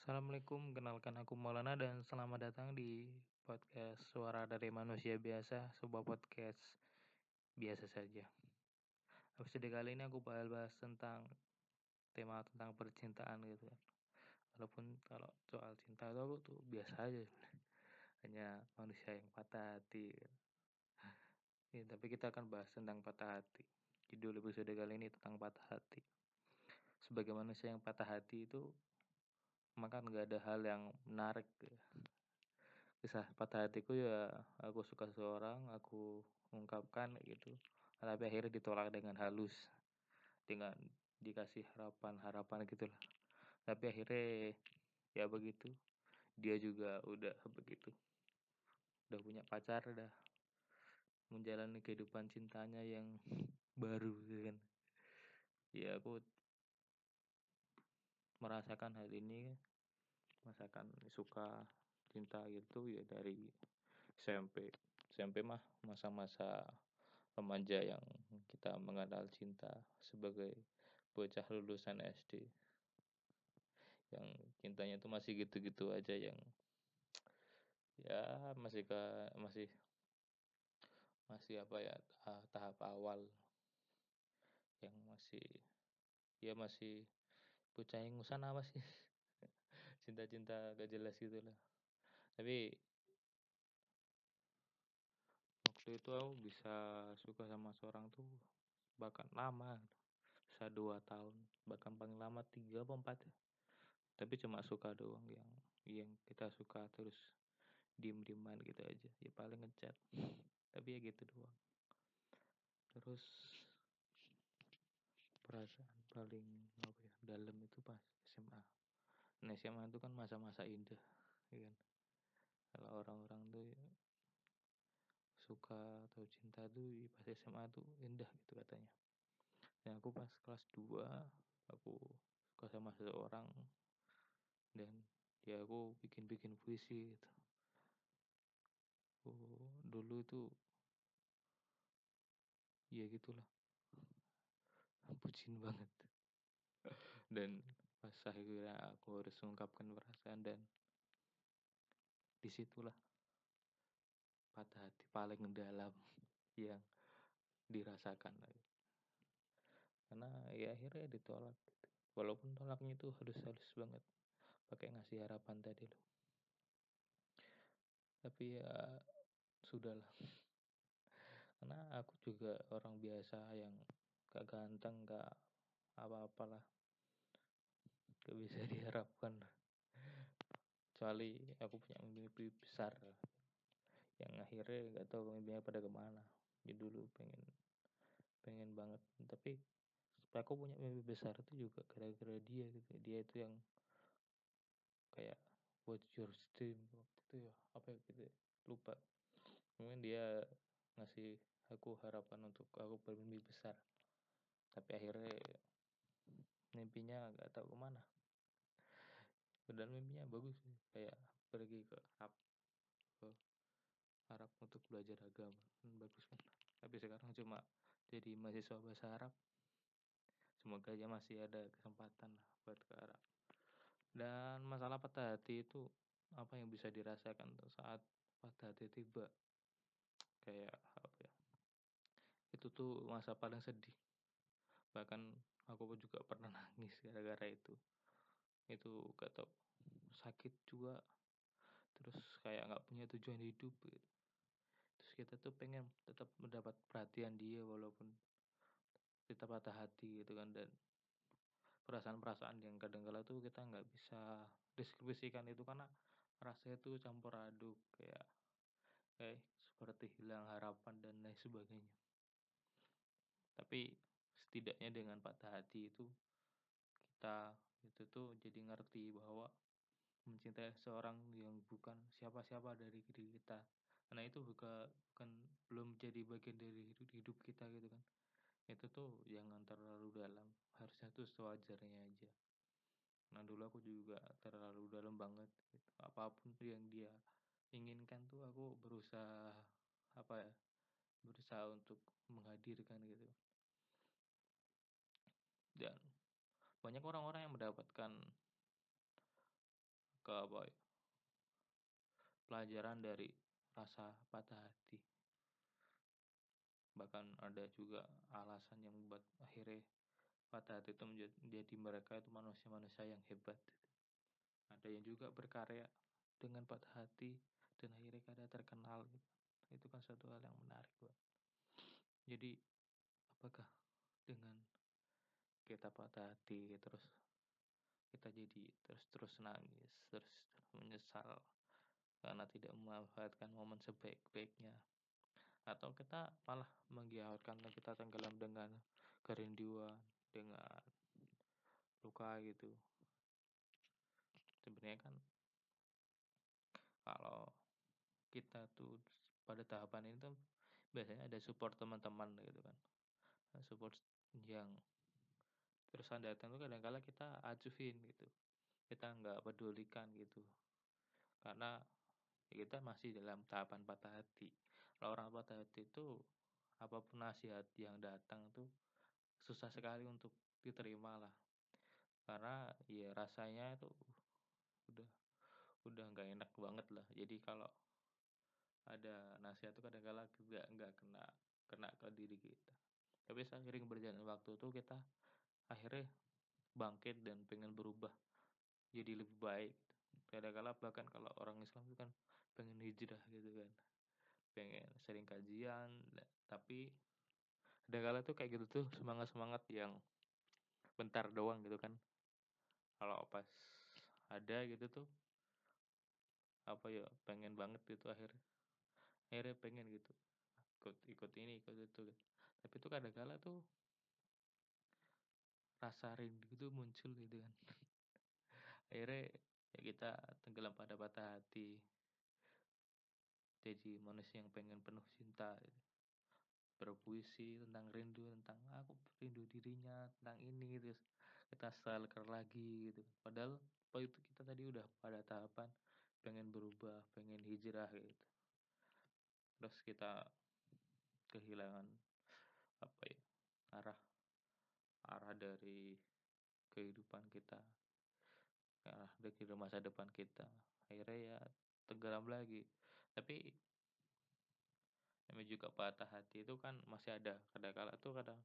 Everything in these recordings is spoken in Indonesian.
Assalamualaikum, kenalkan aku Maulana dan selamat datang di podcast Suara dari Manusia Biasa, sebuah podcast biasa saja. Episode kali ini aku bakal bahas tentang tema tentang percintaan gitu kan. Walaupun kalau soal cinta itu aku tuh biasa aja hanya manusia yang patah hati. Ya, tapi kita akan bahas tentang patah hati. Judul episode kali ini tentang patah hati. Sebagai manusia yang patah hati itu maka nggak ada hal yang menarik ya. kisah patah hatiku ya aku suka seorang aku ungkapkan gitu. Tapi akhirnya ditolak dengan halus. Dengan dikasih harapan harapan gitulah tapi akhirnya ya begitu. Dia juga udah begitu. Udah punya pacar udah menjalani kehidupan cintanya yang baru gitu kan. Ya aku merasakan hal ini masakan suka cinta gitu ya dari SMP SMP mah masa-masa remaja yang kita mengenal cinta sebagai bocah lulusan SD yang cintanya itu masih gitu-gitu aja yang ya masih ke masih masih apa ya tahap awal. Yang masih ya masih yang apa sih cinta-cinta gak jelas gitu lah tapi waktu itu aku bisa suka sama seorang tuh bahkan lama bisa dua tahun bahkan paling lama tiga atau empat ya. Tapi cuma suka doang yang yang kita suka terus diem dieman gitu aja. Ya paling ngechat tapi ya gitu doang. Terus perasaan paling apa ya dalam itu pas SMA nah SMA itu kan masa-masa indah ya kan? Kalau orang-orang tuh ya, suka atau cinta tuh pas SMA tuh indah gitu katanya. Dan aku pas kelas 2 aku suka sama seseorang dan ya aku bikin-bikin puisi gitu. Aku dulu itu ya gitulah bucin banget. Dan pas akhirnya aku harus mengungkapkan perasaan dan di situlah patah hati paling dalam yang dirasakan karena ya akhirnya ditolak gitu. walaupun tolaknya itu harus halus banget pakai ngasih harapan tadi loh. Tapi ya sudahlah. Karena aku juga orang biasa yang gak ganteng gak apa-apalah. Gak bisa diharapkan. Kecuali aku punya mimpi besar. Yang akhirnya gak tahu mimpinya pada ke mana. Jadi dulu pengen pengen banget. Tapi aku punya mimpi besar itu juga gara-gara dia gitu. Dia itu yang kayak what your dream waktu itu ya. Apa ya gitu ya. lupa. Mungkin dia ngasih aku harapan untuk aku bermimpi besar tapi akhirnya mimpinya gak tahu ke mana. Padahal mimpinya bagus sih kayak pergi ke Arab ke Arab untuk belajar agama. Kan bagus kan? Tapi sekarang cuma jadi mahasiswa bahasa Arab. Semoga aja masih ada kesempatan buat ke Arab. Dan masalah patah hati itu apa yang bisa dirasakan tuh saat patah hati tiba? Kayak apa ya? Itu tuh masa paling sedih bahkan aku juga pernah nangis gara-gara itu. Itu gak tau sakit juga. Terus kayak nggak punya tujuan hidup gitu. terus kita tuh pengen tetap mendapat perhatian dia walaupun kita patah hati gitu kan. Dan perasaan-perasaan yang kadang-kala tuh kita nggak bisa deskripsikan itu karena rasanya tuh campur aduk kayak kayak seperti hilang harapan dan lain sebagainya. Tapi setidaknya dengan patah hati itu kita itu tuh jadi ngerti bahwa mencintai seorang yang bukan siapa-siapa dari diri kita. Karena itu bukan bukan belum jadi bagian dari hidup kita gitu kan. Itu tuh jangan terlalu dalam harusnya tuh sewajarnya aja. Nah dulu aku juga terlalu dalam banget gitu. apa pun yang dia inginkan tuh aku berusaha apa ya berusaha untuk menghadirkan gitu dan banyak orang-orang yang mendapatkan ke apa ya, pelajaran dari rasa patah hati. Bahkan ada juga alasan yang membuat akhirnya patah hati itu menjadi mereka itu manusia-manusia yang hebat. Ada yang juga berkarya dengan patah hati dan akhirnya kada terkenal. Itu kan satu hal yang menarik Pak. jadi apakah dengan kita patah hati terus kita jadi terus terus nangis terus menyesal karena tidak memanfaatkan momen sebaik-baiknya. Atau kita malah menggiatkan kita tenggelam dengan kerinduan dengan luka gitu. Sebenarnya kan kalau kita tuh pada tahapan ini tuh biasanya ada support teman-teman gitu kan. Support yang terusan datang tuh kadang-kala kita acuhin gitu. Kita nggak pedulikan gitu. Karena ya kita masih dalam tahapan patah hati. Kalau orang patah hati itu apa pun nasihat yang datang tuh susah sekali untuk diterima lah karena ya rasanya itu udah udah nggak enak banget lah. Jadi kalau ada nasihat tuh kadang-kala nggak nggak kena kena ke diri kita. Tapi seiring berjalan waktu tuh kita akhirnya bangkit dan pengen berubah jadi lebih baik. Kadang-kala bahkan kalau orang Islam itu kan pengen hijrah gitu kan. Pengen sering kajian tapi kadang-kala tuh kayak gitu tuh semangat semangat yang bentar doang gitu kan. Kalau pas ada gitu tuh apa ya pengen banget gitu akhir akhirnya pengen gitu ikut ikut ini ikut itu gitu. tapi itu kadang-kala tuh rasa rindu itu muncul gitu kan. Akhirnya ya kita tenggelam pada patah hati. Jadi manusia yang pengen penuh cinta gitu. berpuisi tentang rindu tentang aku rindu dirinya tentang ini terus kita stalker lagi gitu. Padahal apa itu kita tadi udah pada tahapan pengen berubah pengen hijrah gitu. Terus kita kehilangan apa ya arah arah dari kehidupan kita arah dari masa depan kita. Akhirnya ya tenggelam lagi. Tapi namanya juga patah hati itu kan masih ada. Kadang kala tuh kadang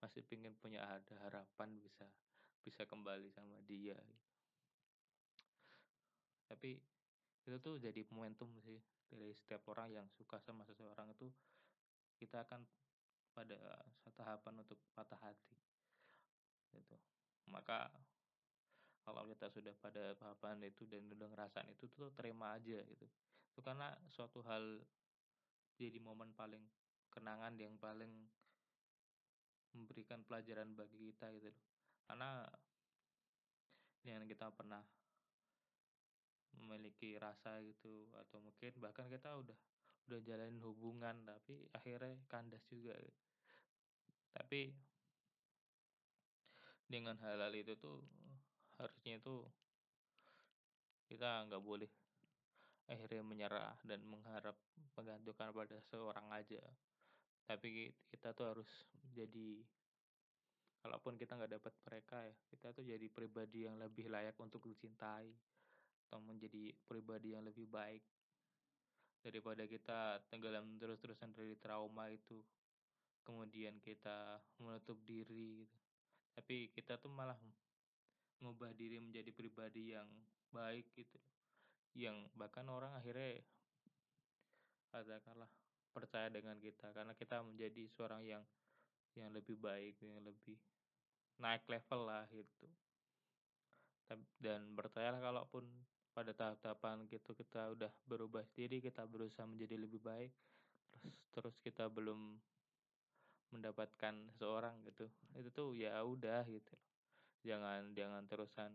masih pingin punya ada harapan bisa bisa kembali sama dia. Tapi itu tuh jadi momentum sih dari setiap orang yang suka sama seseorang itu kita akan pada tahapan untuk patah hati gitu. Maka kalau kita sudah pada tahapan itu dan udah ngerasain itu tuh terima aja gitu. Itu karena suatu hal jadi momen paling kenangan yang paling memberikan pelajaran bagi kita gitu karena yang kita pernah memiliki rasa gitu atau mungkin bahkan kita udah udah jalanin hubungan tapi akhirnya kandas juga. Tapi dengan hal-hal itu tuh harusnya itu kita nggak boleh akhirnya menyerah dan mengharap menggantungkan pada seorang aja tapi kita tuh harus jadi kalaupun kita nggak dapat mereka ya kita tuh jadi pribadi yang lebih layak untuk dicintai atau menjadi pribadi yang lebih baik daripada kita tenggelam terus-terusan dari trauma itu kemudian kita menutup diri gitu. Tapi kita tuh malah mengubah diri menjadi pribadi yang baik gitu yang bahkan orang akhirnya katakanlah percaya dengan kita. Karena kita menjadi seorang yang yang lebih baik yang lebih naik level lah gitu. Dan percayalah kalaupun pada tahap-tahapan gitu kita udah berubah diri kita berusaha menjadi lebih baik terus kita belum mendapatkan seorang gitu. Itu tuh ya udah gitu jangan jangan terusan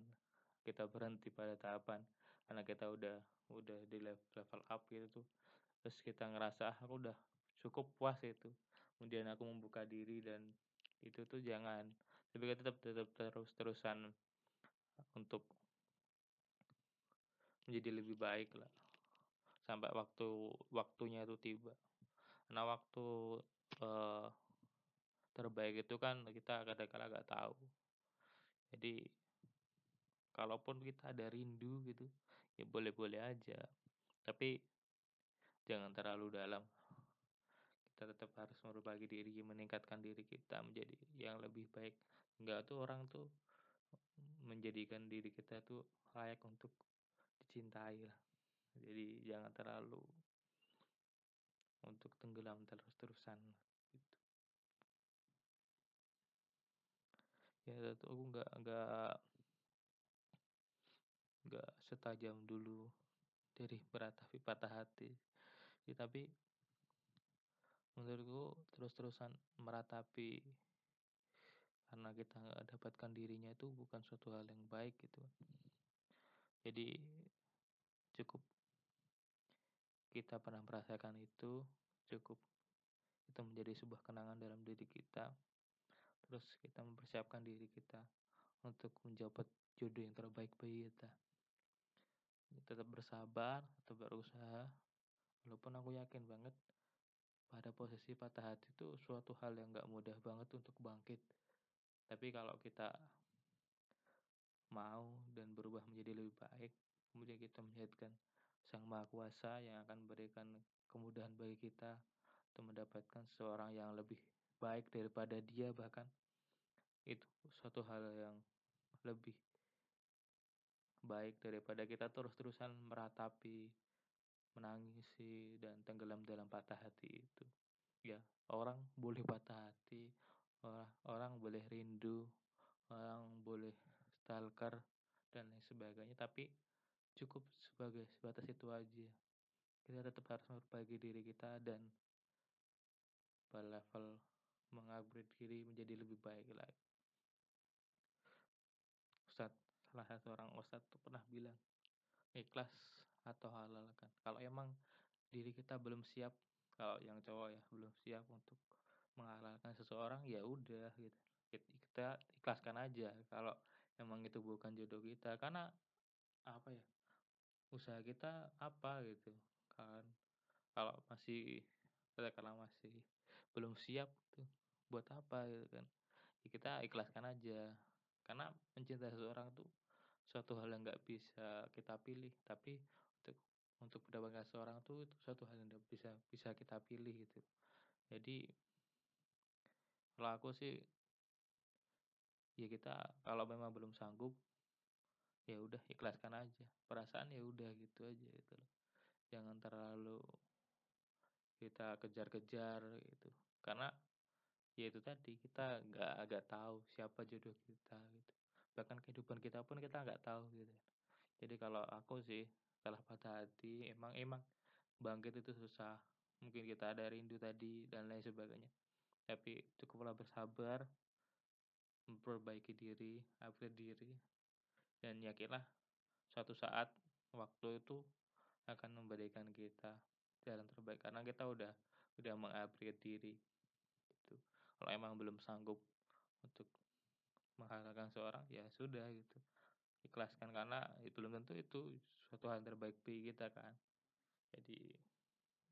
kita berhenti pada tahapan. Karena kita udah udah di level, up gitu tuh. Terus kita ngerasa ah, aku udah cukup puas itu. Kemudian aku membuka diri dan itu tuh jangan. Tapi kita tetap tetap terus terusan untuk menjadi lebih baik lah. Sampai waktu waktunya itu tiba. Karena waktu uh, terbaik itu kan kita kadang-kadang nggak tahu jadi kalaupun kita ada rindu gitu, ya boleh-boleh aja, tapi jangan terlalu dalam. Kita tetap harus memperbaiki diri, meningkatkan diri kita menjadi yang lebih baik. Enggak tuh orang tuh menjadikan diri kita tuh layak untuk dicintai lah. Jadi jangan terlalu untuk tenggelam terus-terusan Ya itu aku nggak nggak nggak setajam dulu dari meratapi patah hati. Ya, tapi menurutku terus-terusan meratapi karena kita nggak dapatkan dirinya itu bukan suatu hal yang baik gitu. Jadi cukup kita pernah merasakan itu, cukup itu menjadi sebuah kenangan dalam diri kita. Terus kita mempersiapkan diri kita untuk menjabat jodoh yang terbaik bagi kita. Tetap bersabar, tetap berusaha. Walaupun aku yakin banget pada posisi patah hati itu suatu hal yang gak mudah banget untuk bangkit. Tapi kalau kita mau dan berubah menjadi lebih baik, kemudian kita melihatkan Sang Maha Kuasa yang akan memberikan kemudahan bagi kita untuk mendapatkan seorang yang lebih baik daripada dia bahkan. Itu suatu hal yang lebih baik daripada kita terus-terusan meratapi menangisi dan tenggelam dalam patah hati itu. Ya orang boleh patah hati orang, orang boleh rindu orang boleh stalker dan lain sebagainya tapi cukup sebagai sebatas itu aja. Kita tetap harus memperbaiki diri kita dan berlevel mengupgrade diri menjadi lebih baik lagi. Ustadz salah satu orang Ustadz tuh pernah bilang ikhlas atau halal kan? Kalau emang diri kita belum siap kalau yang cowok ya belum siap untuk menghalalkan seseorang ya udah gitu. Kita ikhlaskan aja kalau emang itu bukan jodoh kita. Karena apa ya usaha kita apa gitu kan? Kalau masih kalau masih belum siap tuh buat apa gitu kan. Ya kita ikhlaskan aja karena mencintai seseorang tuh suatu hal yang nggak bisa kita pilih tapi untuk untuk mendapatkan seseorang tuh itu suatu hal yang bisa bisa kita pilih gitu. Jadi kalau aku sih ya kita kalau memang belum sanggup ya udah ikhlaskan aja. Perasaan ya udah gitu aja gitu loh. Jangan terlalu kita kejar-kejar gitu karena ya itu tadi kita nggak agak tahu siapa jodoh kita gitu. Bahkan kehidupan kita pun kita nggak tahu gitu. Jadi kalau aku sih setelah patah hati emang emang bangkit itu susah. Mungkin kita ada rindu tadi dan lain sebagainya. Tapi cukuplah bersabar memperbaiki diri upgrade diri dan yakinlah suatu saat waktu itu akan memberikan kita jalan terbaik. Karena kita udah udah mengupgrade diri kalau emang belum sanggup untuk menghalalkan seorang ya sudah gitu. Ikhlaskan karena itu belum tentu itu suatu hal terbaik bagi kita kan. Jadi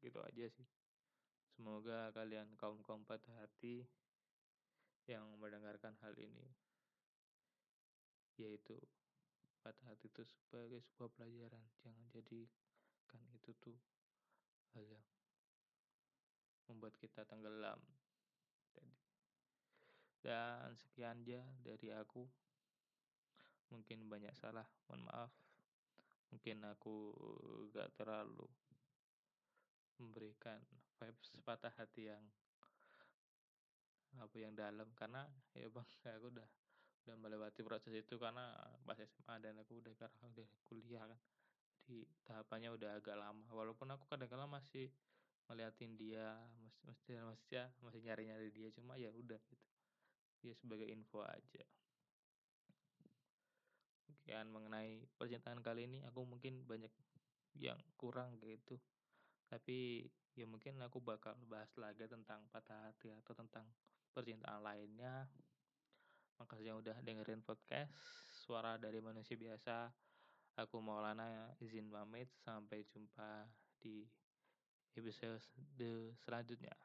gitu aja sih. Semoga kalian kaum kaum patah hati yang mendengarkan hal ini yaitu patah hati itu sebagai sebuah pelajaran. Jangan jadikan itu tuh hal yang membuat kita tenggelam dan sekian aja dari aku. Mungkin banyak salah mohon maaf. Mungkin aku gak terlalu memberikan vibes patah hati yang apa yang dalam. Karena ya bang aku udah udah melewati proses itu karena pas SMA dan aku udah karena udah kuliah kan. Di tahapannya udah agak lama. Walaupun aku kadang-kadang masih ngeliatin dia masih masih masih masih nyari nyari dia. Cuma ya udah gitu ya sebagai info aja. Sekian mengenai percintaan kali ini. Aku mungkin banyak yang kurang gitu. Tapi ya mungkin aku bakal bahas lagi tentang patah hati atau tentang percintaan lainnya. Makasih yang udah dengerin podcast suara dari manusia biasa. Aku Maulana izin pamit. Sampai jumpa di episode selanjutnya